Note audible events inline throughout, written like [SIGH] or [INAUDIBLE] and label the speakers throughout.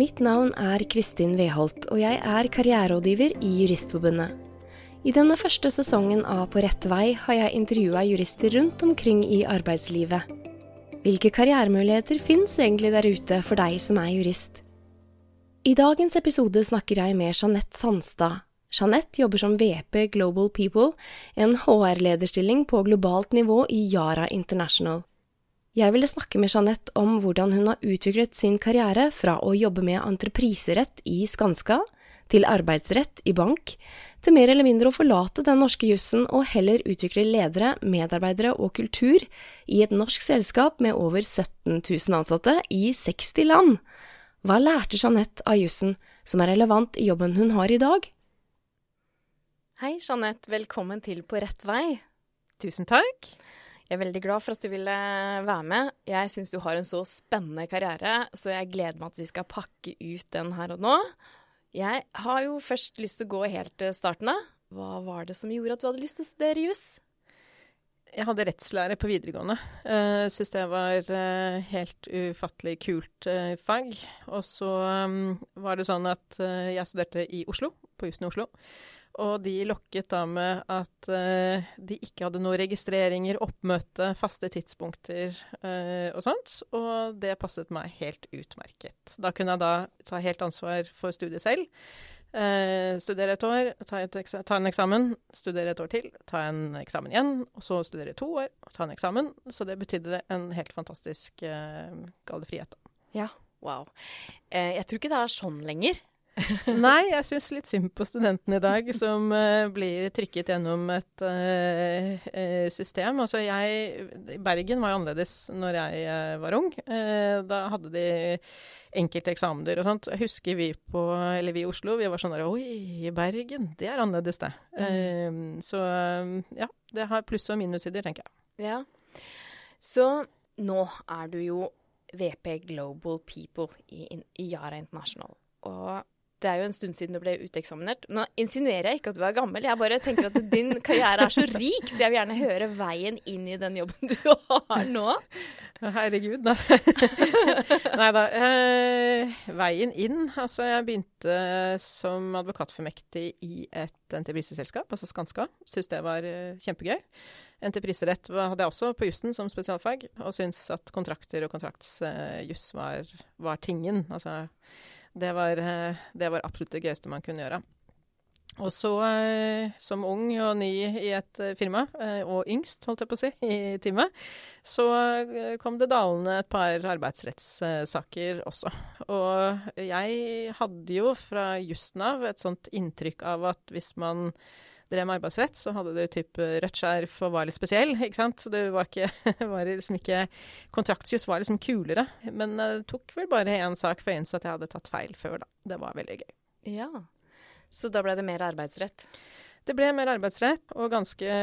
Speaker 1: Mitt navn er Kristin Weholt, og jeg er karriererådgiver i Juristforbundet. I denne første sesongen av På rett vei har jeg intervjua jurister rundt omkring i arbeidslivet. Hvilke karrieremuligheter fins egentlig der ute for deg som er jurist? I dagens episode snakker jeg med Jeanette Sandstad. Jeanette jobber som VP Global People, en HR-lederstilling på globalt nivå i Yara International. Jeg ville snakke med Jeanette om hvordan hun har utviklet sin karriere fra å jobbe med entrepriserett i Skanska, til arbeidsrett i bank, til mer eller mindre å forlate den norske jussen og heller utvikle ledere, medarbeidere og kultur i et norsk selskap med over 17 000 ansatte i 60 land. Hva lærte Jeanette av jussen som er relevant i jobben hun har i dag? Hei, Jeanette. Velkommen til På rett vei.
Speaker 2: Tusen takk.
Speaker 1: Jeg er veldig glad for at du ville være med. Jeg syns du har en så spennende karriere, så jeg gleder meg at vi skal pakke ut den her og nå. Jeg har jo først lyst til å gå helt til starten av. Hva var det som gjorde at du hadde lyst til å studere juss?
Speaker 2: Jeg hadde rettslære på videregående. Uh, Syns det var uh, helt ufattelig kult uh, fag. Og så um, var det sånn at uh, jeg studerte i Oslo, på jussen i Oslo. Og de lokket da med at eh, de ikke hadde noen registreringer, oppmøte, faste tidspunkter eh, og sånt. Og det passet meg helt utmerket. Da kunne jeg da ta helt ansvar for studiet selv. Eh, studere et år, ta, et ta, en eksamen, studere et år til, ta en eksamen igjen, og så studere to år, og ta en eksamen. Så det betydde en helt fantastisk uh, frihet. Da.
Speaker 1: Ja, wow. jeg tror ikke det er sånn lenger. [LAUGHS]
Speaker 2: Nei, jeg syns litt synd på studentene i dag som uh, blir trykket gjennom et uh, system. Altså jeg Bergen var jo annerledes når jeg uh, var ung. da hadde de enkelte eksamener og sånt. Jeg husker vi på Eller vi i Oslo, vi var sånn der Oi, Bergen, det er annerledes, det. Mm. så ja, det har pluss- og minussider, tenker jeg.
Speaker 1: Ja. Så nå er du jo VP Global People i, i Yara International. Og det er jo en stund siden du ble uteksaminert. Nå insinuerer jeg ikke at du er gammel, jeg bare tenker at din [LAUGHS] karriere er så rik, så jeg vil gjerne høre veien inn i den jobben du har nå.
Speaker 2: Herregud, da. [LAUGHS] Nei da. Eh, veien inn Altså, jeg begynte som advokatformektig i et entrepriseselskap, altså Skanska. Syns det var uh, kjempegøy. Entrepriserett hadde jeg også på jussen som spesialfag, og syns at kontrakter og kontraktsjuss var, var tingen. Altså det var, eh, det var, absolutt det gøyeste man kunne gjøre. Og så, eh, som ung og ny i et eh, firma, og yngst, holdt jeg på å si, i teamet, så kom det dalende et par arbeidsrettssaker også. Og jeg hadde jo fra jussen av et sånt inntrykk av at hvis man drev med arbeidsrett, så hadde du type rødt skjerf og var litt spesiell, ikke sant. Så det var ikke, [LAUGHS] var liksom ikke Kontraktsjus var liksom kulere. Men det tok vel bare én sak for innse at jeg hadde tatt feil før, da. Det var veldig gøy.
Speaker 1: Ja. Så da ble det mer arbeidsrett?
Speaker 2: Det ble mer arbeidsrett, og ganske,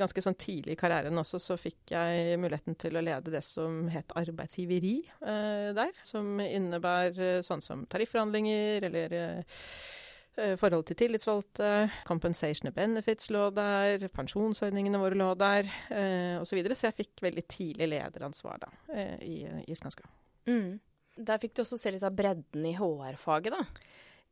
Speaker 2: ganske sånn tidlig i karrieren også så fikk jeg muligheten til å lede det som het arbeidsgiveri eh, der. Som innebærer sånn som tariffforhandlinger eller eh, Eh, Forholdet til tillitsvalgte, compensation and benefits lå der, pensjonsordningene våre lå der, eh, osv. Så, videre. så jeg fikk veldig tidlig lederansvar da, eh, i, i.
Speaker 1: Mm. Der fikk du også se litt av bredden i HR-faget, da?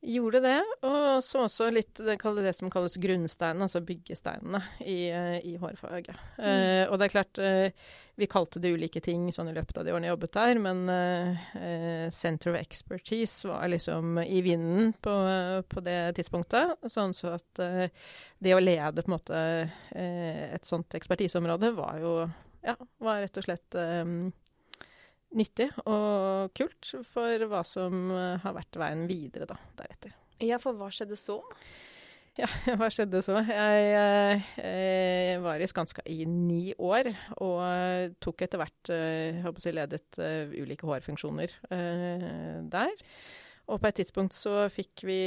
Speaker 2: Gjorde det, og så også litt det, det som kalles grunnsteinen, altså byggesteinene i, eh, i hårfaget. Mm. Uh, og det er klart, uh, vi kalte det ulike ting sånn i løpet av de årene jeg jobbet der, men uh, Center of Expertise var liksom i vinden på, på det tidspunktet. Sånn så at det å lede på en måte et sånt ekspertiseområde var jo ja, var rett og slett um, nyttig og kult for hva som eh, har vært veien videre da, deretter.
Speaker 1: Ja, for hva skjedde så? [LAUGHS]
Speaker 2: Ja, hva skjedde så? Jeg, jeg, eh, jeg var i Skanska i ni år, og tok etter hvert, jeg eh, håper si, ledet ulike hårfunksjoner der. Og på et tidspunkt så fikk vi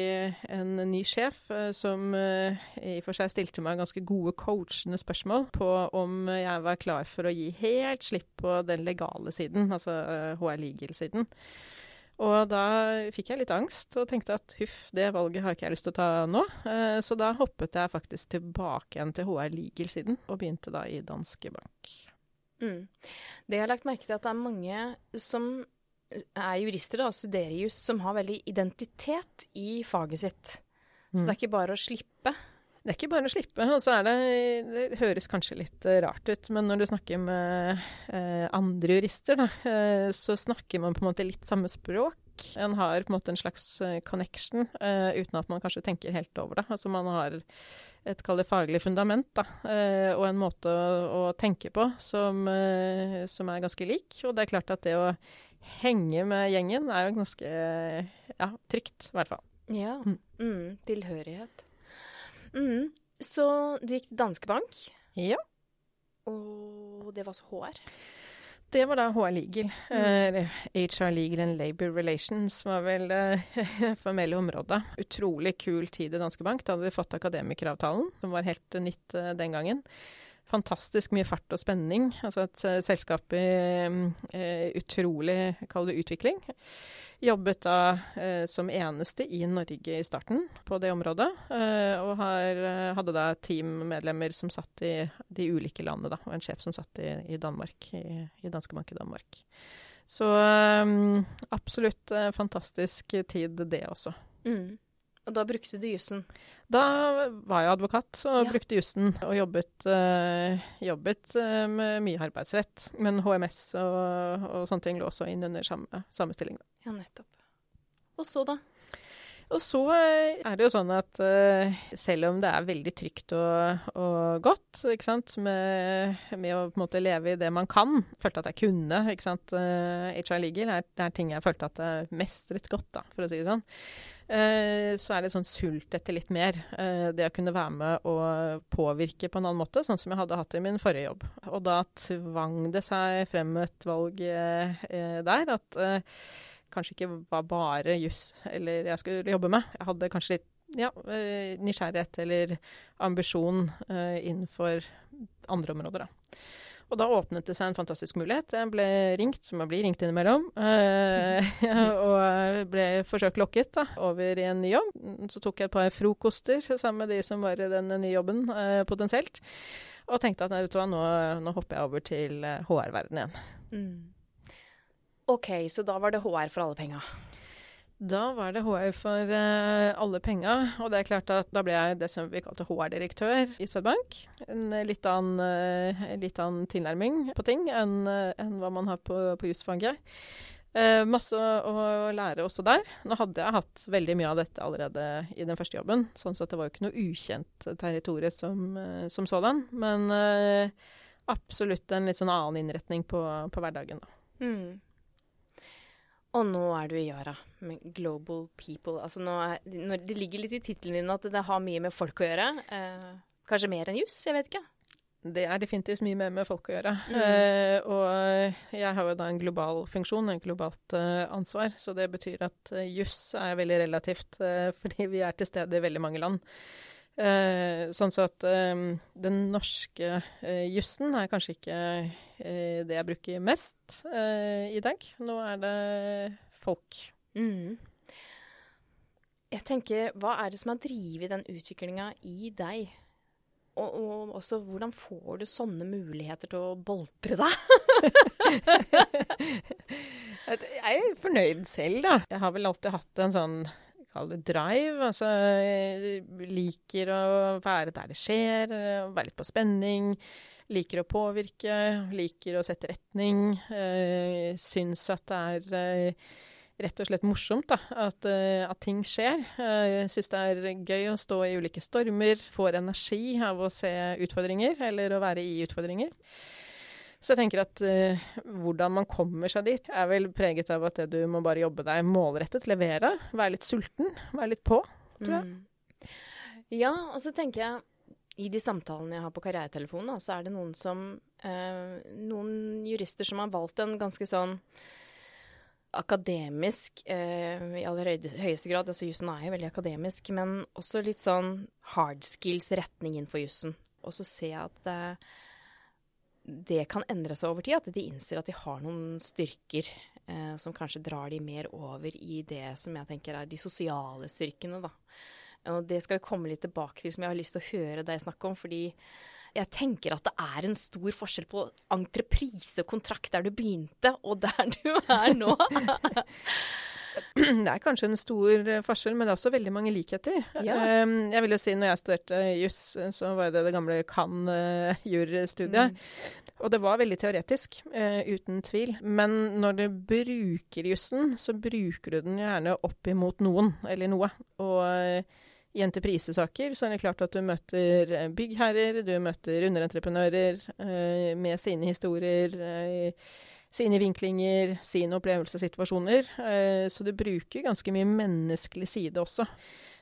Speaker 2: en ny sjef uh, som uh, i og for seg stilte meg ganske gode coachende spørsmål på om jeg var klar for å gi helt slipp på den legale siden, altså HR Legal-siden. Og da fikk jeg litt angst og tenkte at huff, det valget har ikke jeg lyst til å ta nå. Så da hoppet jeg faktisk tilbake igjen til HR Legal-siden, og begynte da i Danske Bank.
Speaker 1: Mm. Det jeg har lagt merke til, at det er mange som er jurister da, og studerer juss, som har veldig identitet i faget sitt. Så
Speaker 2: Mm.
Speaker 1: det er ikke bare å slippe.
Speaker 2: Det er ikke bare å slippe. Og så er det Det høres kanskje litt eh, rart ut, men når du snakker med eh, andre jurister, da, eh, så snakker man på en måte litt samme språk. En har på en måte en slags eh, connection, eh, uten at man kanskje tenker helt over det. Altså man har et kall det faglig fundament, da, eh, og en måte å, å tenke på som, som er ganske lik. Og det er klart at det å henge med gjengen er jo ganske ja, trygt, i hvert fall.
Speaker 1: Ja.
Speaker 2: Mm.
Speaker 1: Mm, tilhørighet. Mm. Så du gikk til Danske Bank,
Speaker 2: Ja.
Speaker 1: og det var så HR.
Speaker 2: Det var da HR Legal. Mm. HR Legal and Labour Relations var vel det [LAUGHS] formelle området. Utrolig kul tid i Danske Bank. Da hadde vi fått akademikeravtalen, som var helt eh, nytt eh, den gangen. Fantastisk mye fart og spenning. Altså et eh, selskap i eh, utrolig, kall det utvikling. Jobbet da eh, som eneste i Norge i starten på det området. Eh, og har, eh, hadde da teammedlemmer som satt i de ulike landene, da. Og en sjef som satt i, i Danmark, i, i Danske Bank i Danmark. Så eh, absolutt eh, fantastisk tid, det også.
Speaker 1: Mm. Og da brukte du jussen.
Speaker 2: Da var jeg advokat og
Speaker 1: Ja.
Speaker 2: brukte jussen og jobbet, eh, jobbet eh, med mye arbeidsrett. Men HMS og, og sånne ting lå også inn under samme, samme stilling.
Speaker 1: Ja, nettopp. Og så, da?
Speaker 2: Og så eh, er det jo sånn at eh, selv om det er veldig trygt og, og godt med, med å på en måte leve i det man kan, følte at jeg kunne ikke sant, eh, HR Legal er, er ting jeg følte at jeg mestret godt, da, for å si det sånn. Eh, så er det sånn sult etter litt mer. Eh, det å kunne være med og påvirke på en annen måte, sånn som jeg hadde hatt i min forrige jobb. Og da tvang det seg frem et valg eh, eh, der at eh, kanskje ikke var bare juss eller jeg skulle jobbe med. Jeg hadde kanskje litt ja, eh, nysgjerrighet eller ambisjon eh, innenfor andre områder, da. Og da åpnet det seg en fantastisk mulighet. Jeg ble ringt, som jeg blir ringt innimellom, eh, [LAUGHS] og ble forsøkt lokket da, over i en ny jobb. Så tok jeg et par frokoster sammen med de som var i den nye jobben, potensielt. Og tenkte at nå, nå hopper jeg over til HR-verdenen igjen.
Speaker 1: Mm. OK, så da var det HR for alle penga.
Speaker 2: Da var det HR for uh, alle penga, og det er klart at da ble jeg det som vi kalte HR-direktør i Swedbank. En eh, litt annen, uh, litt annen tilnærming på ting enn uh, enn hva man har på, på jusfaget. Masse å, å lære også der. Nå hadde jeg hatt veldig mye av dette allerede i den første jobben, sånn at det var jo ikke noe ukjent territorium som, som sådan, men absolutt en litt sånn annen innretning på, på hverdagen, da.
Speaker 1: Mm. Og nå er du i Yara, med Global People. Altså nå er, når det ligger litt i tittelen din at det har mye med folk å gjøre. Eh, kanskje mer enn juss, jeg vet ikke.
Speaker 2: Det er definitivt mye mer med folk å gjøre.
Speaker 1: Mm.
Speaker 2: Eh, og jeg har jo da en global funksjon, en globalt eh, ansvar. Så det betyr at uh, juss er veldig relativt, eh, [LAUGHS] fordi vi er til stede i veldig mange land. Eh, sånn så at eh, den norske eh, jussen er kanskje ikke eh, det jeg bruker mest eh, i dag. Nå er det folk.
Speaker 1: Mm. Jeg tenker, hva er det som har drevet den utviklinga i deg? Og, og også, hvordan får du sånne muligheter til å boltre deg? [LAUGHS]
Speaker 2: Jeg er fornøyd selv, da. Jeg har vel alltid hatt en sånn Kall det drive. Altså, liker å være der det skjer, være litt på spenning. Liker å påvirke, liker å sette retning. Øh, syns at det er øh, rett og slett morsomt da, at, eh, at ting skjer. Eh, syns det er gøy å stå i ulike stormer. Får energi av å se utfordringer, eller å være i utfordringer. Så jeg tenker at uh, hvordan man kommer seg dit, er vel preget av at du må bare jobbe deg målrettet, levere. Være litt sulten, være litt på, tror jeg.
Speaker 1: Mm. Ja, og så tenker jeg i de samtalene jeg har på karrieretelefonen, så er det noen som eh, Noen jurister som har valgt en ganske sånn akademisk eh, i aller høyeste grad. Altså jussen er jo veldig akademisk, men også litt sånn hard skills-retning innenfor jussen. Og så ser jeg at eh, det kan endre seg over tid, at de innser at de har noen styrker eh, som kanskje drar de mer over i det som jeg tenker er de sosiale styrkene, da. Og det skal vi komme litt tilbake til, som jeg har lyst til å høre deg snakke om, fordi jeg tenker at det er en stor forskjell på entreprisekontrakt der du begynte, og der du er nå. [LAUGHS] [CLEARS THROAT]
Speaker 2: Det er kanskje en stor forskjell, men det er også veldig mange likheter.
Speaker 1: Ja.
Speaker 2: Um, jeg vil jo si når jeg studerte juss, så var det det gamle kan-jurstudiet. Mm. Og det var veldig teoretisk, uh, uten tvil. Men når du bruker jussen, så bruker du den gjerne opp imot noen, eller noe. Og i entreprisesaker så er det klart at du møter byggherrer, du møter underentreprenører med sine historier. Sine vinklinger, sine opplevelser og situasjoner. så du bruker ganske mye menneskelig side også.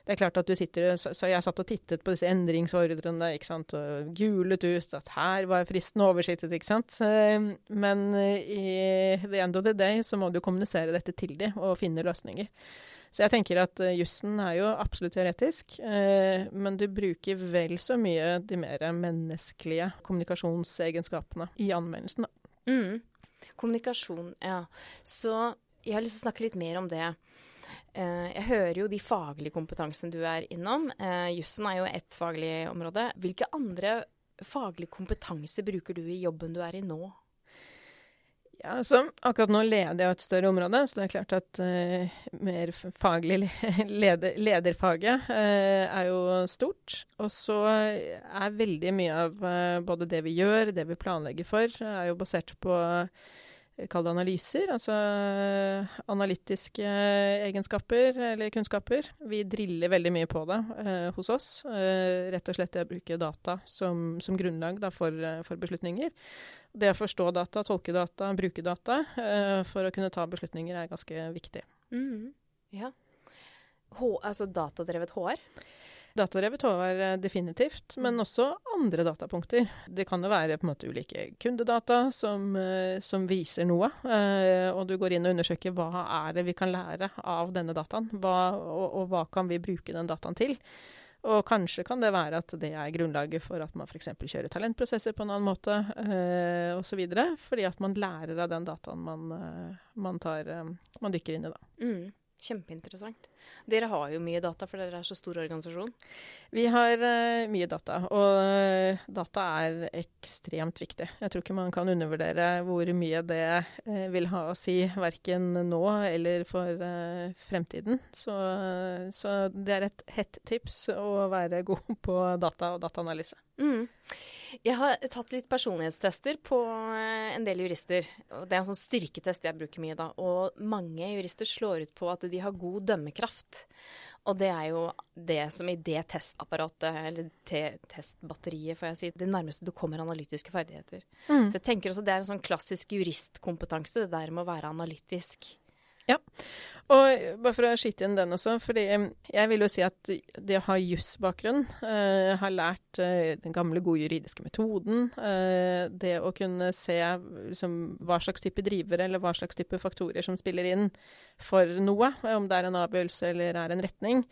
Speaker 2: Det er klart at du sitter, så Jeg satt og tittet på disse endringsordrene ikke sant, og gulet ut at her var fristen oversittet. ikke sant? Eh, men i the end of the day så må du kommunisere dette til dem og finne løsninger. Så jeg tenker at jussen er jo absolutt teoretisk, men du bruker vel så mye de mer menneskelige kommunikasjonsegenskapene i anmeldelsen. Da.
Speaker 1: Mm. Kommunikasjon, ja. Så jeg har lyst til å snakke litt mer om det. Uh, jeg hører jo de faglige kompetansene du er innom. Uh, jussen er jo ett faglig område. Hvilke andre faglige kompetanse bruker du i jobben du er i nå?
Speaker 2: Ja, så Akkurat nå leder jeg et større område, så det er klart at uh, mer faglig [LAUGHS] leder, lederfaget uh, er jo stort. Og så er veldig mye av uh, både det vi gjør, det vi planlegger for, er jo basert på Kall det analyser, altså analytiske egenskaper eller kunnskaper. Vi driller veldig mye på det eh, hos oss. Eh, rett og slett det å bruke data som, som grunnlag da, for, for, beslutninger. Det å forstå data, tolke data, bruke data eh, for å kunne ta beslutninger er ganske viktig.
Speaker 1: Mm, ja. H altså datadrevet HR?
Speaker 2: Datadrevet HR definitivt, men også andre datapunkter. Det kan jo være på en måte ulike kundedata som, eh, som viser noe. Eh, og du går inn og undersøker hva er det vi kan lære av denne dataen, hva, og, og hva kan vi bruke den dataen til. Og kanskje kan det være at det er grunnlaget for at man f.eks. kjører talentprosesser på en annen måte eh, osv. Fordi at man lærer av den dataen man, eh, man, tar, man dykker inn i. da.
Speaker 1: Mm. Kjempeinteressant. Dere har jo mye data, for dere er så stor organisasjon.
Speaker 2: Vi har uh, mye data, og uh, data er ekstremt viktig. Jeg tror ikke man kan undervurdere hvor mye det uh, vil ha å si, verken nå eller for fremtiden. Så, så, det er et hett tips å være god på data og dataanalyse.
Speaker 1: Mm. Jeg har tatt litt personlighetstester på en del jurister. Det er en sånn styrketest jeg bruker mye da. Og mange jurister slår ut på at de har god dømmekraft. Og det er jo det som i det testapparatet, eller te testbatteriet, får jeg si, det nærmeste du kommer analytiske ferdigheter. Mm. Så jeg tenker også det er en sånn klassisk juristkompetanse, det der med å være analytisk.
Speaker 2: Ja, og bare for å skyte inn den også, fordi jeg vil jo si at det å ha jussbakgrunn, eh, har lært eh, den gamle, gode juridiske metoden, eh, det å kunne se liksom, hva slags type drivere eller hva slags type faktorer som spiller inn for noe, om det er en avgjørelse eller er en retning.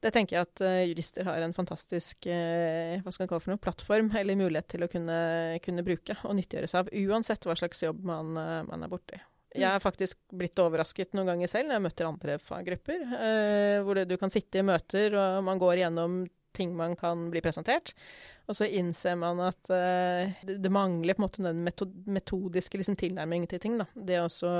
Speaker 2: Det tenker jeg at uh, jurister har en fantastisk uh, hva skal man kalle for noe, plattform eller mulighet til å kunne, kunne bruke og nyttiggjøre seg av, uansett hva slags jobb man, uh, man er borti. Jeg er faktisk blitt overrasket noen ganger selv når jeg møter andre faggrupper, eh, hvor det, du kan sitte i møter og man går gjennom ting man kan bli presentert. Og så innser man at eh, det, det, mangler på en måte den metodiske liksom, tilnærmingen til ting. Da. Det å også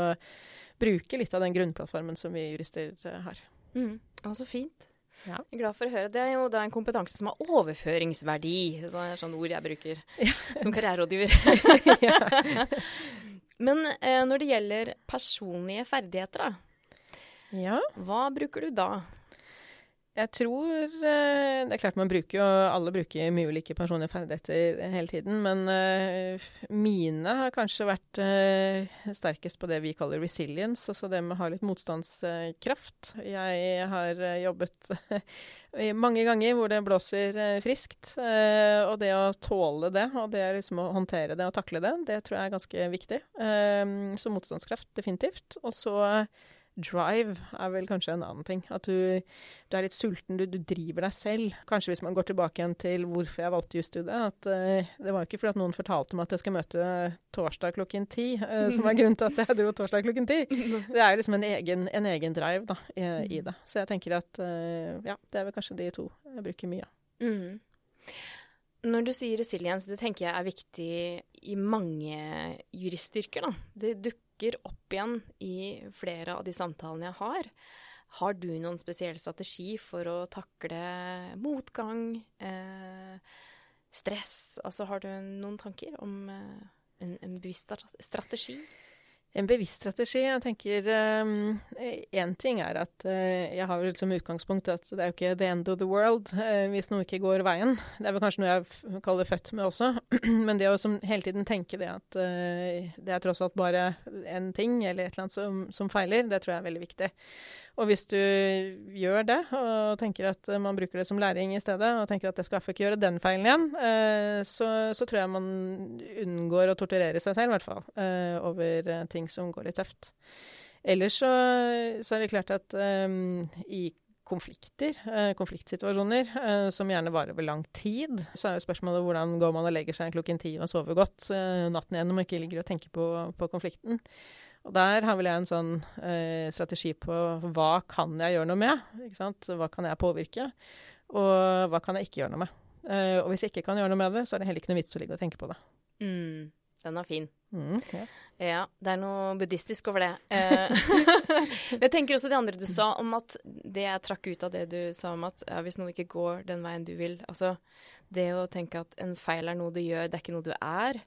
Speaker 2: bruke litt av den grunnplattformen som vi jurister eh, har.
Speaker 1: Mm. Å, så fint. Ja. Jeg er glad for å høre. Det er jo da en kompetanse som har overføringsverdi. Det er sånn ord jeg bruker ja. som karriererådgiver. [LAUGHS] Men eh, når det gjelder personlige ferdigheter, da.
Speaker 2: Ja.
Speaker 1: Hva bruker du da?
Speaker 2: Jeg tror eh, Det er klart man bruker jo Alle bruker mye ulike personlige ferdigheter hele tiden. Men uh, mine har kanskje vært uh, sterkest på det vi kaller resilience. Altså det med å ha litt motstandskraft. Jeg har jobbet [LAUGHS] mange ganger hvor det blåser friskt. og det å tåle det, og det liksom å håndtere det og takle det, det tror jeg er ganske viktig. så motstandskraft definitivt. Og så drive er vel kanskje en annen ting. At du, du er litt sulten, du, du, driver deg selv. Kanskje hvis man går tilbake igjen til hvorfor jeg valgte jusstudiet, at uh, det var ikke fordi at noen fortalte meg at jeg skal møte torsdag klokken ti, uh, som er grunnen til at jeg dro torsdag klokken ti. [LAUGHS] Det er jo liksom en egen, en egen drive da, i, i, det. Så jeg tenker at uh, ja, det er vel kanskje de to jeg bruker mye.
Speaker 1: Mm. Når du sier resiliens, det tenker jeg er viktig i mange juristyrker, da. Det dukker opp igjen i flere av de samtalene jeg har. Har du noen spesiell strategi for å takle motgang, eh, stress? Altså har du noen tanker om eh, en, en bevisst strategi?
Speaker 2: En bevisst strategi. Jeg tenker Én um, ting er at uh, jeg har som utgangspunkt at det er jo ikke the end of the world uh, hvis noe ikke går veien. Det er vel kanskje noe jeg kaller født med også. [CLEARS THROAT] Men det å som, hele tiden tenke det at uh, det er tross alt bare en ting eller et eller annet som, som feiler, det tror jeg er veldig viktig. Og hvis du gjør det, og tenker at man bruker det som læring i stedet, og tenker at jeg skal i ikke gjøre den feilen igjen, eh, så, så, tror jeg man unngår å torturere seg selv, i hvert fall, eh, over eh, ting som går litt tøft. Ellers så, så er det klart at eh, i konflikter, eh, konfliktsituasjoner, eh, som gjerne varer over lang tid, så er jo spørsmålet hvordan går man og legger seg klokken ti og sover godt natten igjennom og ikke ligger og tenker på, på konflikten. Og der har vel jeg en sånn eh, strategi på hva kan jeg gjøre noe med? Ikke sant? Hva kan jeg påvirke? Og hva kan jeg ikke gjøre noe med? Eh, og hvis jeg ikke kan gjøre noe med det, så er det heller ikke noe vits å ligge og tenke på det.
Speaker 1: Mm, den er fin.
Speaker 2: Mm, ja.
Speaker 1: ja. det er noe buddhistisk over det. Eh, [LAUGHS] jeg tenker også det andre du sa om at det jeg trakk ut av det du sa om at ja, hvis noe ikke går den veien du vil Altså det å tenke at en feil er noe du gjør, det er ikke noe du er.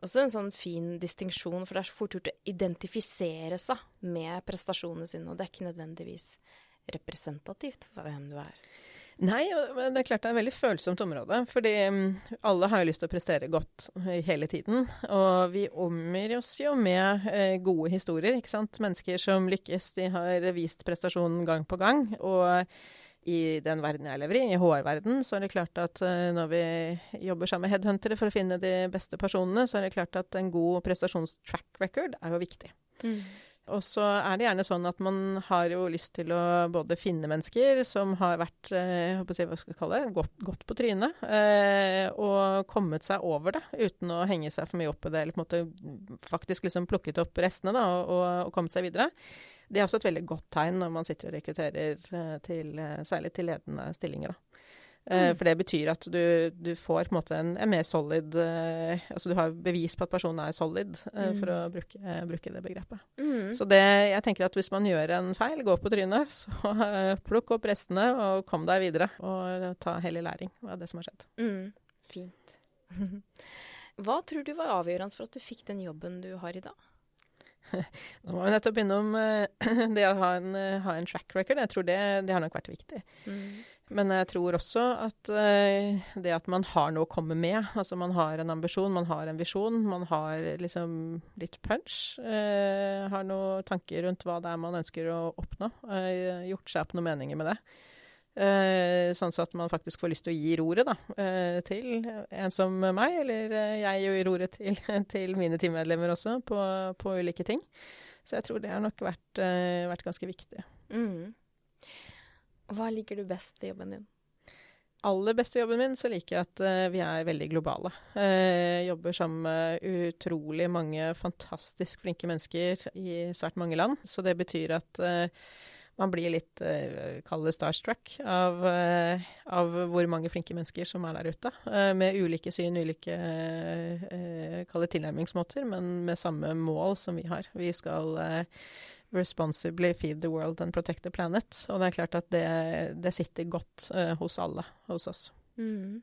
Speaker 1: Også en sånn fin distinksjon, for det er så fort gjort å identifisere seg med prestasjonene sine, og det er ikke nødvendigvis representativt for hvem du er.
Speaker 2: Nei, det er klart det er et veldig følsomt område. Fordi mm, alle har jo lyst til å prestere godt hele tiden. Og vi omgir oss jo med eh, gode historier, ikke sant. Mennesker som lykkes, de har vist prestasjonen gang på gang. Og i den verden jeg lever i, i HR-verden, så er det klart at uh, når vi jobber sammen med headhuntere for å finne de beste personene, så er det klart at en god prestasjonstrack record er jo viktig. Mm. Og så er det gjerne sånn at man har jo lyst til å både finne mennesker som har vært eh, si, hva skal jeg kalle det, godt, godt på trynet, eh, og kommet seg over det uten å henge seg for mye opp i det, eller på en måte faktisk liksom plukket opp restene da, og, og kommet seg videre. Det er også et veldig godt tegn når man sitter og rekrutterer eh, til, eh, særlig til ledende stillinger. da. mm. For det betyr at du, du, får på en måte en, en mer solid Altså du har bevis på at personen er solid, mm. for å bruke, bruke det begrepet. Mm. Så det, jeg tenker at hvis man gjør en feil, gå på trynet, [LAUGHS] så plukk opp restene og kom deg videre. Og ta hellig læring av det som har skjedd.
Speaker 1: Mm. Fint. [LAUGHS] Hva tror du var avgjørende for at du fikk den jobben du har i dag? [LAUGHS]
Speaker 2: Nå må vi nettopp innom uh, [CLEARS THROAT] det å ha en, uh, ha en, track record. Jeg tror det, det har nok vært viktig. Mm. Men jeg tror også at uh, det at man har noe å komme med, altså man har en ambisjon, man har en visjon, man har liksom litt punch, har noen tanker rundt hva det er man ønsker å oppnå, gjort seg opp noen meninger med det. Eh, sånn at man faktisk får lyst til å gi roret da, eh, til en som meg, eller eh, jeg gir roret til, [LAUGHS] til mine teammedlemmer også, på, på, ulike ting. Så jeg tror det har nok vært, vært ganske viktig. Mm.
Speaker 1: Hva liker du best ved jobben din?
Speaker 2: aller beste jobben min, så liker jeg at uh, vi er veldig globale. Uh, jobber sammen med utrolig mange fantastisk flinke mennesker i svært mange land. Så det betyr at uh, man blir litt uh, kall det starstruck av, uh, av, hvor mange flinke mennesker som er der ute. Uh, med ulike syn, ulike uh, kall det tilnærmingsmåter, men med samme mål som vi har. Vi skal responsibly feed the world and protect the planet. Og det er klart at det, det sitter godt hos alle hos oss.
Speaker 1: Mm.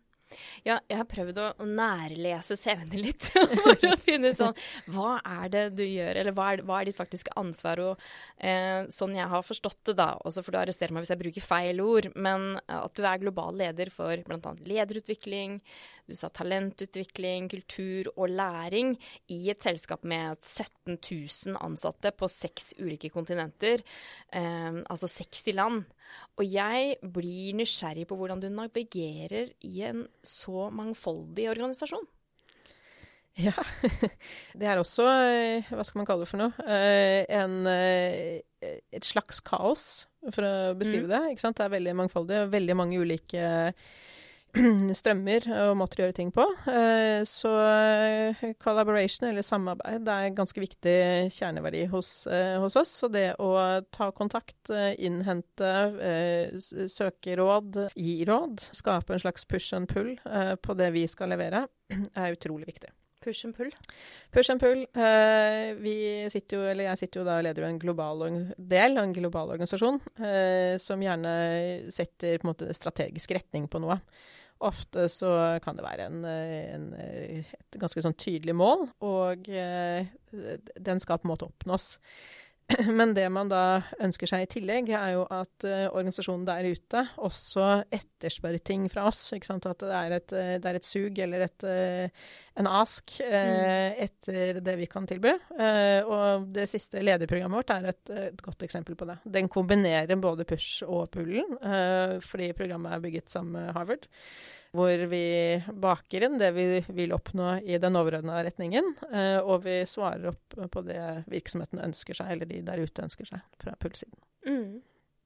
Speaker 1: Ja, jeg har prøvd å, å nærlese CV-ene litt for [LAUGHS] [LAUGHS] å finne sånn Hva er det du gjør, eller hva er, hva er ditt faktiske ansvar? Og eh, sånn jeg har forstått det, da, også for du arresterer meg hvis jeg bruker feil ord, men at du er global leder for bl.a. lederutvikling, du sa talentutvikling, kultur og læring i et selskap med 17 000 ansatte på seks ulike kontinenter, eh, altså 60 land. Og jeg blir nysgjerrig på hvordan du navigerer i en så mangfoldig organisasjon.
Speaker 2: Ja. [LAUGHS] Det er også, eh, hva skal man kalle det for noe, eh, en, eh, et slags kaos, for å beskrive mm. det. ikke sant? Det er veldig mangfoldig, veldig mange ulike [CLEARS THROAT] strømmer og måter å gjøre ting på. Eh, så eh, collaboration, eller samarbeid, det er en ganske viktig kjerneverdi hos, eh, hos oss. Og det å ta kontakt, innhente, søke råd, gi råd, skape en slags push and pull på det vi skal levere, [CLEARS THROAT] er utrolig viktig.
Speaker 1: Push and pull?
Speaker 2: Push and pull. Uh, vi sitter jo, eller jeg sitter jo da og leder en global del av en global organisasjon uh, som gjerne setter på en måte strategisk retning på noe. Ofte så kan det være en, en, et ganske sånn tydelig mål, og den skal på en måte oppnås. [CLEARS THROAT] Men det man da ønsker seg i tillegg, er jo at uh, organisasjonen der ute også etterspør ting fra oss. Ikke sant? At det er et, uh, det er et sug eller et, uh, en ask mm. etter det vi kan tilby. og det siste lederprogrammet vårt er et, et, godt eksempel på det. Den kombinerer både push og pullen, fordi programmet er bygget sammen med Harvard hvor vi baker inn det vi vil oppnå i den overordna retningen, eh, og vi svarer opp på det virksomheten ønsker seg, eller de der ute ønsker seg, fra pulssiden. Mm.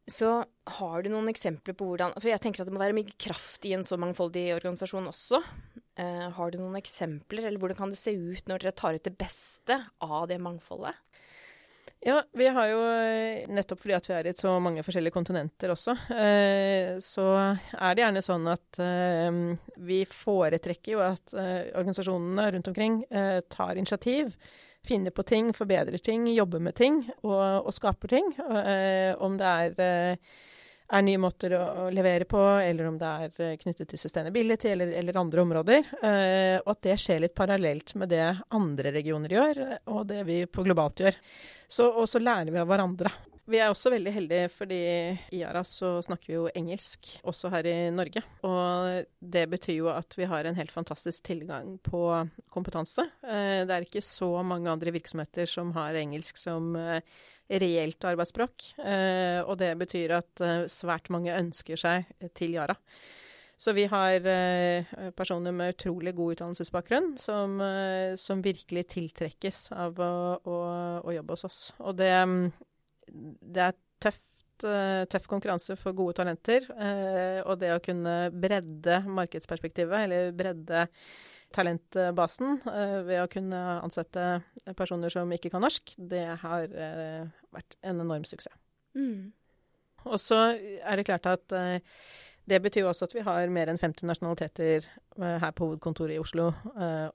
Speaker 1: Så har du noen eksempler på hvordan For jeg tenker at det må være mye kraft i en så mangfoldig organisasjon også. Eh, har du noen eksempler, eller hvordan kan det se ut når dere tar ut det beste av det mangfoldet?
Speaker 2: Ja, vi har jo eh, nettopp fordi at vi er i så mange forskjellige kontinenter også, eh, så er det gjerne sånn at eh, vi foretrekker jo at organisasjonene rundt omkring tar initiativ. Finner på ting, forbedrer ting, jobber med ting og, og skaper ting. Om det er er nye måter å, levere på, eller om det er uh, knyttet til sustainability eller, eller andre områder. Eh, og at det skjer litt parallelt med det andre regioner gjør, og det vi på globalt gjør. Så, og så lærer vi av hverandre. Vi er også veldig heldige fordi i Yara så snakker vi jo engelsk, også her i Norge. Og det betyr jo at vi har en helt fantastisk tilgang på kompetanse. Uh, det er ikke så mange andre virksomheter som har engelsk som reelt arbeidsspråk. Eh, og det betyr at eh, svært mange ønsker seg til Yara. Så vi har eh, personer med utrolig god utdannelsesbakgrunn som, som virkelig tiltrekkes av å, å, å, jobbe hos oss. Og det, det er tøft, tøff konkurranse for gode talenter. Og det å kunne bredde markedsperspektivet, eller bredde talentbasen uh, ved å kunne ansette personer som ikke kan norsk, det har uh, vært en enorm suksess. Mm. Og så er det klart at uh, det betyr også at vi har mer enn 50 nasjonaliteter her på hovedkontoret i Oslo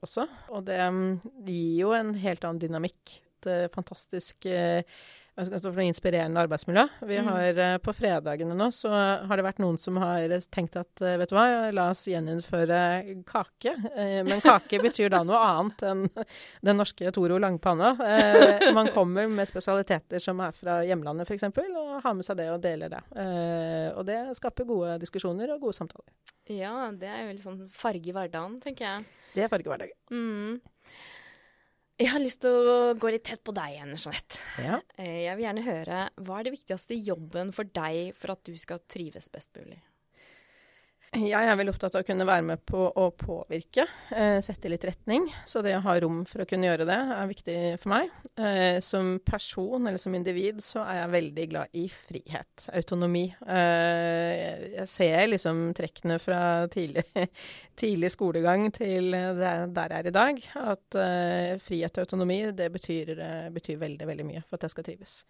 Speaker 2: også. Og det um, gir jo en helt annen dynamikk. Et fantastisk for inspirerende arbeidsmiljø. Vi mm. har mm. På fredagene nå så har det vært noen som har tenkt at eh, vet du hva, la oss gjeninnføre kake. Eh, men kake betyr da noe annet enn den norske Toro langpanna. Man kommer med spesialiteter som er fra hjemlandet f.eks., og har med seg det og deler det. Og det skaper gode diskusjoner og gode samtaler.
Speaker 1: Ja, det er jo litt sånn farge i hverdagen, tenker jeg.
Speaker 2: Det er farge i hverdagen. Mm.
Speaker 1: Jeg har lyst til å gå litt tett på deg igjen, Jeanette.
Speaker 2: Ja.
Speaker 1: Eh, jeg vil gjerne høre, hva er det viktigste jobben for deg for at du skal trives best mulig?
Speaker 2: Jeg er veldig opptatt av å kunne være med på å påvirke, eh, sette litt retning. Så det å ha rom for å kunne gjøre det, er viktig for meg. Eh, som person eller som individ så er jeg veldig glad i frihet, autonomi. Eh, jeg ser liksom trekkene fra tidlig, [LAUGHS] tidlig skolegang til der jeg er i dag. At eh, frihet og autonomi, det betyr, eh, betyr veldig, veldig mye for at jeg skal trives.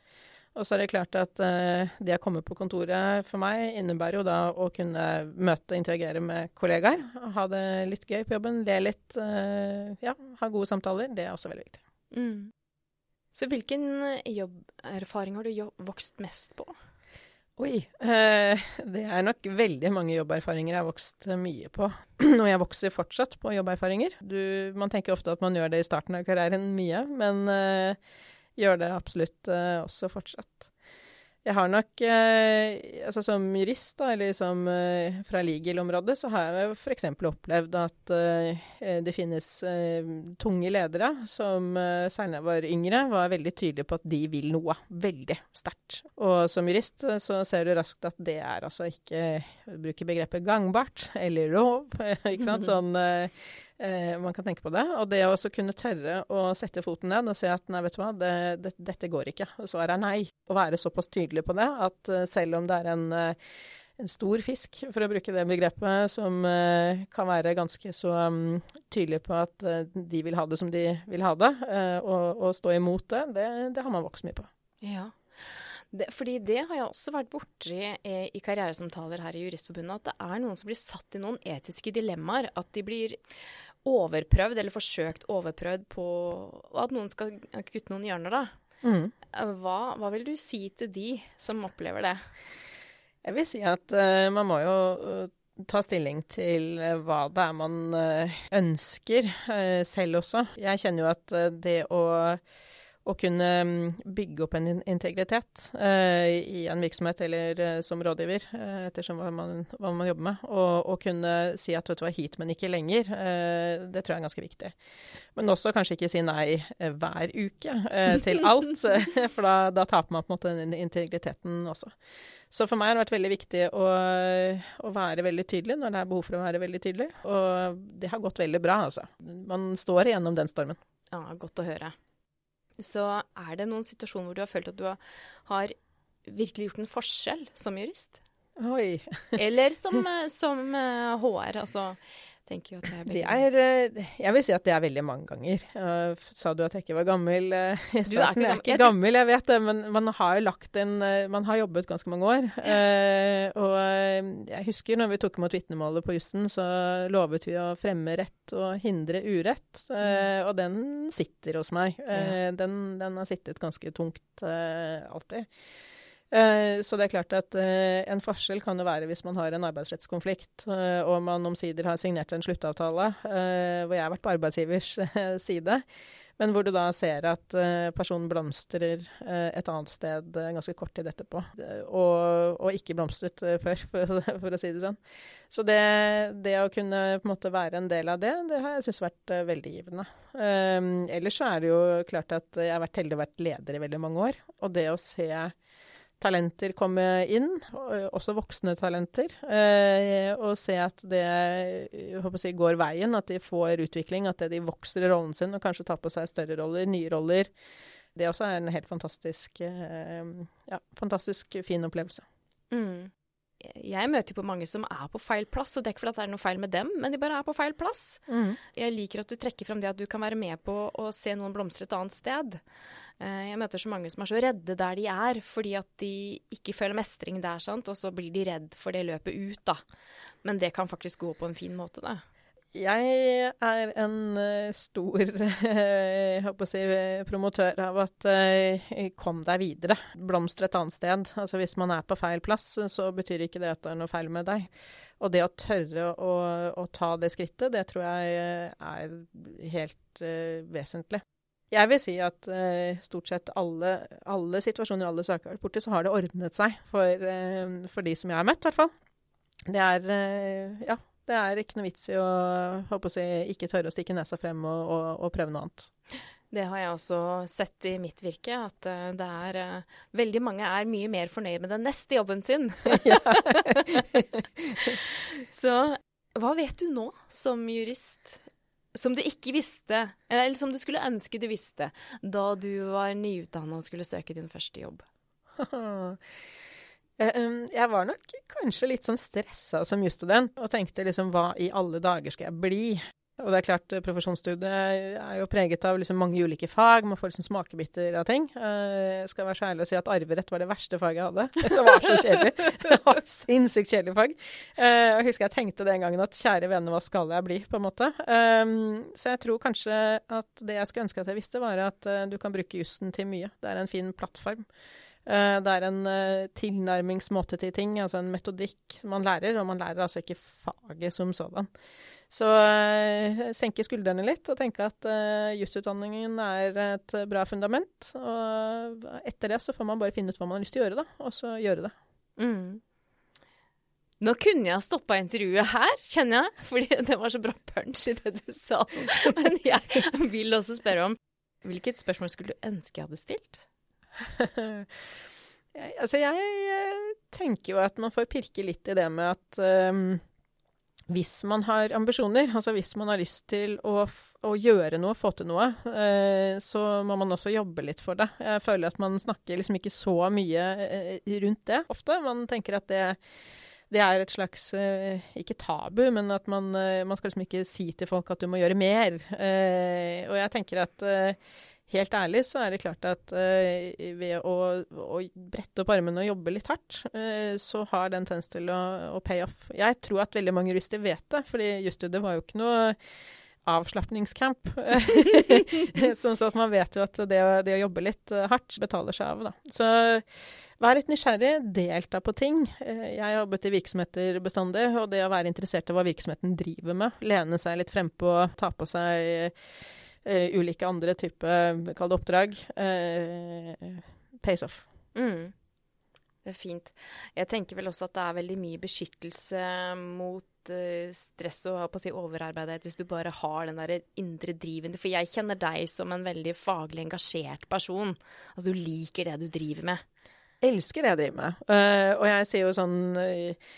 Speaker 2: Og så er det klart at uh, det å komme på kontoret for meg innebærer jo da å kunne møte og interagere med kollegaer. Ha det litt gøy på jobben, le litt, uh, ja, ha gode samtaler. Det er også veldig viktig. Mm.
Speaker 1: Så hvilken jobberfaring har du vokst mest på?
Speaker 2: Oi. Uh, det er nok veldig mange jobberfaringer jeg har vokst mye på. [CLEARS THROAT] og jeg vokser fortsatt på jobberfaringer. Du, man tenker ofte at man gjør det i starten av karrieren mye, men gjør det absolutt uh, også fortsatt. Jeg har nok, eh, altså som jurist, da, eller som eh, fra legal-området, så har jeg f.eks. opplevd at eh, det finnes eh, tunge ledere som, eh, særlig da jeg var yngre, var veldig tydelige på at de vil noe veldig sterkt. Og som jurist eh, så ser du raskt at det er altså ikke Bruker begrepet gangbart eller lov, [LAUGHS] ikke sant. [LAUGHS] Sånn Eh, man kan tenke på det. Og det å også kunne tørre å sette foten ned og si at nei, vet du hva, det, det, dette går ikke. Og svaret er nei. Å være såpass tydelig på det at uh, selv om det er en uh, en stor fisk, for å bruke det begrepet, som eh, kan være ganske så um, tydelig på at uh, de vil ha det som de vil ha det, eh, og, og, stå imot det, det, det, har man vokst mye på.
Speaker 1: Ja. Det, fordi det har jeg også vært borti i, i karrieresamtaler her i Juristforbundet, at det er noen som blir satt i noen etiske dilemmaer. At de blir overprøvd, eller forsøkt overprøvd på At noen skal kutte noen hjørner, da. Mm. Hva, hva, vil du si til de som opplever det?
Speaker 2: Jeg vil si at uh, man må jo uh, ta stilling til hva det er man ønsker selv også. Jeg kjenner jo at det å å kunne mm, bygge opp en integritet uh, i en virksomhet eller uh, som rådgiver, uh, ettersom hva man, hva man, jobber med. Og, og, kunne si at vet du hva, hit, men ikke lenger. det tror jeg er ganske viktig. Men også kanskje ikke si nei hver uke til [LAUGHS] alt, for da, da, taper man på en måte den integriteten også. Så for meg har det vært veldig viktig å, å, være veldig tydelig når det er behov for å være veldig tydelig. Og det har gått veldig bra, altså. Man står igjennom den stormen.
Speaker 1: Ja, godt å høre så er det noen situasjoner hvor du har følt at du har virkelig gjort en forskjell som jurist?
Speaker 2: Oi.
Speaker 1: Eller som, [LAUGHS] som HR, eh, altså tenker jo at det er
Speaker 2: det er, eh, Jeg vil si at det er veldig mange ganger. Uh, sa du at jeg ikke var gammel uh, i starten? Du er ikke, jeg er ikke gammel, jeg vet det, men man har lagt en uh, Man har jobbet ganske mange år. og jeg husker når vi tok imot vitnemålet på jussen, så lovet vi å fremme rett og hindre urett. Mm. Og den sitter hos meg. Den, den, har sittet ganske tungt alltid. Eh, så det er klart at eh, en forskjell kan jo være hvis man har en arbeidsrettskonflikt, eh, og man omsider har signert en sluttavtale, hvor jeg har vært på arbeidsgivers side, men hvor du da ser at personen blomstrer et annet sted ganske kort tid etterpå, og, og ikke blomstret før, for, [LAUGHS] for, å si det sånn. Så det, det, å kunne en være en del av det, det har jeg syntes vært veldig givende. ellers så er det jo klart at jeg har vært heldig og vært leder i veldig mange år, og det å se talenter komme inn, også voksne talenter, eh, og se at det si, går veien, at de får utvikling, at de vokser i rollen sin og kanskje tar på seg større roller, nye roller. Det også er en helt fantastisk, eh, ja, fantastisk fin opplevelse. Mm.
Speaker 1: Jeg møter jo på mange som er på feil plass, og det er ikke fordi det er noe feil med dem, men de bare er på feil plass. Mm. Jeg liker at du trekker fram det at du kan være med på å se noen blomstre et annet sted. Eh, jeg møter så mange som er så redde der de er, fordi at de ikke føler mestring der, sant? og så blir de redd for det løpet ut, da. Men det kan faktisk gå på en fin måte, da.
Speaker 2: Jeg er en uh, stor [LAUGHS] jeg håper å si, promotør av at uh, kom deg videre. Blomstre et annet sted. Altså Hvis man er på feil plass, så betyr ikke det at det er noe feil med deg. Og det å tørre å, å ta det skrittet, det tror jeg er helt vesentlig. Jeg vil si at uh, stort sett alle, alle situasjoner, alle borti, så har det ordnet seg for, uh, for, de som jeg har møtt, i hvert fall. Det er uh, Ja. Det er ikke noe vits i å, å si, ikke tørre å stikke nesa frem og, og, og, prøve noe annet.
Speaker 1: Det har jeg også sett i mitt virke, at det er Veldig mange er mye mer fornøyd med den neste jobben sin. [LAUGHS] så hva vet du nå som jurist? som du ikke visste, eller som du skulle ønske du visste, da du var nyutdanna og skulle søke din første jobb? [LAUGHS]
Speaker 2: Jeg var nok kanskje litt sånn stressa som jusstudent og tenkte liksom hva i alle dager skal jeg bli? Og det er klart, eh, profesjonsstudiet er jo preget av liksom mange ulike fag. Man får liksom smakebiter av ting. Eh, jeg skal være så ærlig å si at arverett var det verste faget jeg hadde. [LAUGHS] Det var så kjedelig. Det var sinnssykt kjedelig fag. Eh, jeg husker jeg tenkte den gangen at kjære vene, hva skal jeg bli, på en måte. Så jeg tror kanskje at det jeg skulle ønske at jeg visste, var at du kan bruke jussen til mye. Det er en fin plattform. Det er en tilnærmingsmåte til ting, altså en metodikk man lærer, og man lærer altså ikke faget som sådan. Så uh, senke skuldrene litt og tenke at jusutdanningen er et bra fundament. Og etter det så får man bare finne ut hva man har lyst til å gjøre, da, og så gjøre det. Mm.
Speaker 1: Nå kunne jeg stoppa intervjuet her, kjenner jeg, [LAUGHS] fordi det var så bra punch i det du sa. [LAUGHS] Men jeg vil også spørre om hvilket spørsmål skulle du ønske jeg hadde stilt?
Speaker 2: Altså, jeg tenker jo at man får pirke litt i det med at um, hvis man har ambisjoner, altså hvis man har lyst til å, å gjøre noe, få til noe, eh, så må man også jobbe litt for det. Jeg føler at man snakker liksom ikke så mye eh, rundt det ofte. Man tenker at det, det er et slags eh, Ikke tabu, men at man, eh, man, skal liksom ikke si til folk at du må gjøre mer. Eh, og jeg tenker at helt ærlig så er det klart at ved å, å, brette opp armene og jobbe litt hardt, så har den tendens til å, å, pay off. Jeg tror at veldig mange jurister vet det, fordi jusstudiet var jo ikke noe avslapningscamp. [LAUGHS] sånn at man vet jo at det, det, å jobbe litt hardt betaler seg av, da. Så Vær litt nysgjerrig, delta på ting. Eh, jeg har jobbet i virksomheter bestandig, og det å være interessert i hva virksomheten driver med, lene seg litt frempå, ta på seg uh, ulike andre typer, kall det oppdrag, uh, pays off.
Speaker 1: Mm. Det er fint. Jeg tenker vel også at det er veldig mye beskyttelse mot uh, stress og si, overarbeidet hvis du bare har den der indre driven. For jeg kjenner deg som en veldig faglig engasjert person. Altså du liker det du driver med
Speaker 2: elsker det jeg driver med. Uh, og jeg sier jo sånn uh,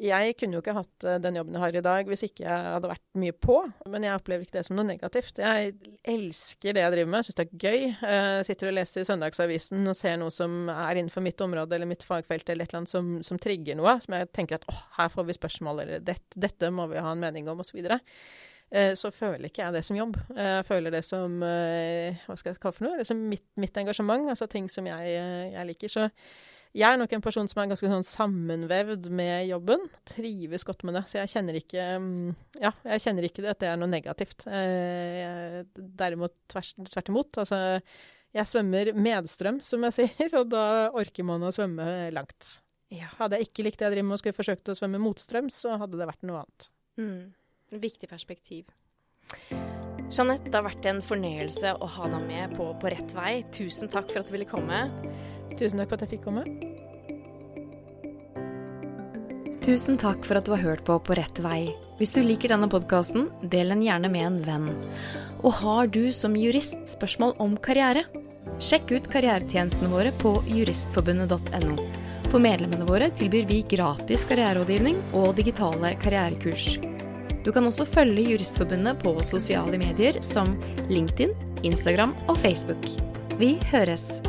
Speaker 2: Jeg kunne jo ikke hatt uh, den jobben jeg har i dag hvis ikke jeg hadde vært mye på, men jeg opplever ikke det som noe negativt. Jeg elsker det jeg driver med, syns det er gøy. Jeg sitter og leser i Søndagsavisen og ser noe som er innenfor mitt område eller mitt fagfelt eller et eller annet som, som trigger noe, som jeg tenker at åh, her får vi spørsmål, eller dette, dette må vi ha en mening om, osv. Eh, så føler ikke jeg det som jobb. Eh, jeg føler det som eh, hva skal jeg kalle for noe? Det som mitt, mitt engasjement, altså ting som jeg, jeg, liker. Så jeg er nok en person som er ganske sånn sammenvevd med jobben. Trives godt med det. Så jeg kjenner ikke mm, Ja, jeg kjenner ikke at det er noe negativt. Jeg, derimot tvers, tvert imot. Altså, jeg svømmer medstrøm, som jeg sier, [LAUGHS] og da orker man å svømme langt. Ja. Hadde jeg ikke likt det jeg driver med og skulle forsøkt å svømme motstrøm, så hadde det vært noe annet.
Speaker 1: Mm. Viktig perspektiv. Jeanette, det har vært en fornøyelse å ha deg med på På rett vei. Tusen takk for at du ville komme.
Speaker 2: Tusen takk for at jeg fikk komme.
Speaker 1: Tusen takk for at du har hørt på På rett vei. Hvis du liker denne podkasten, del den gjerne med en venn. Og har du som jurist spørsmål om karriere? Sjekk ut karrieretjenestene våre på juristforbundet.no. For medlemmene våre tilbyr vi gratis karriererådgivning og digitale karrierekurs. Du kan også følge Juristforbundet på sosiale medier som LinkedIn, Instagram og Facebook. Vi høres!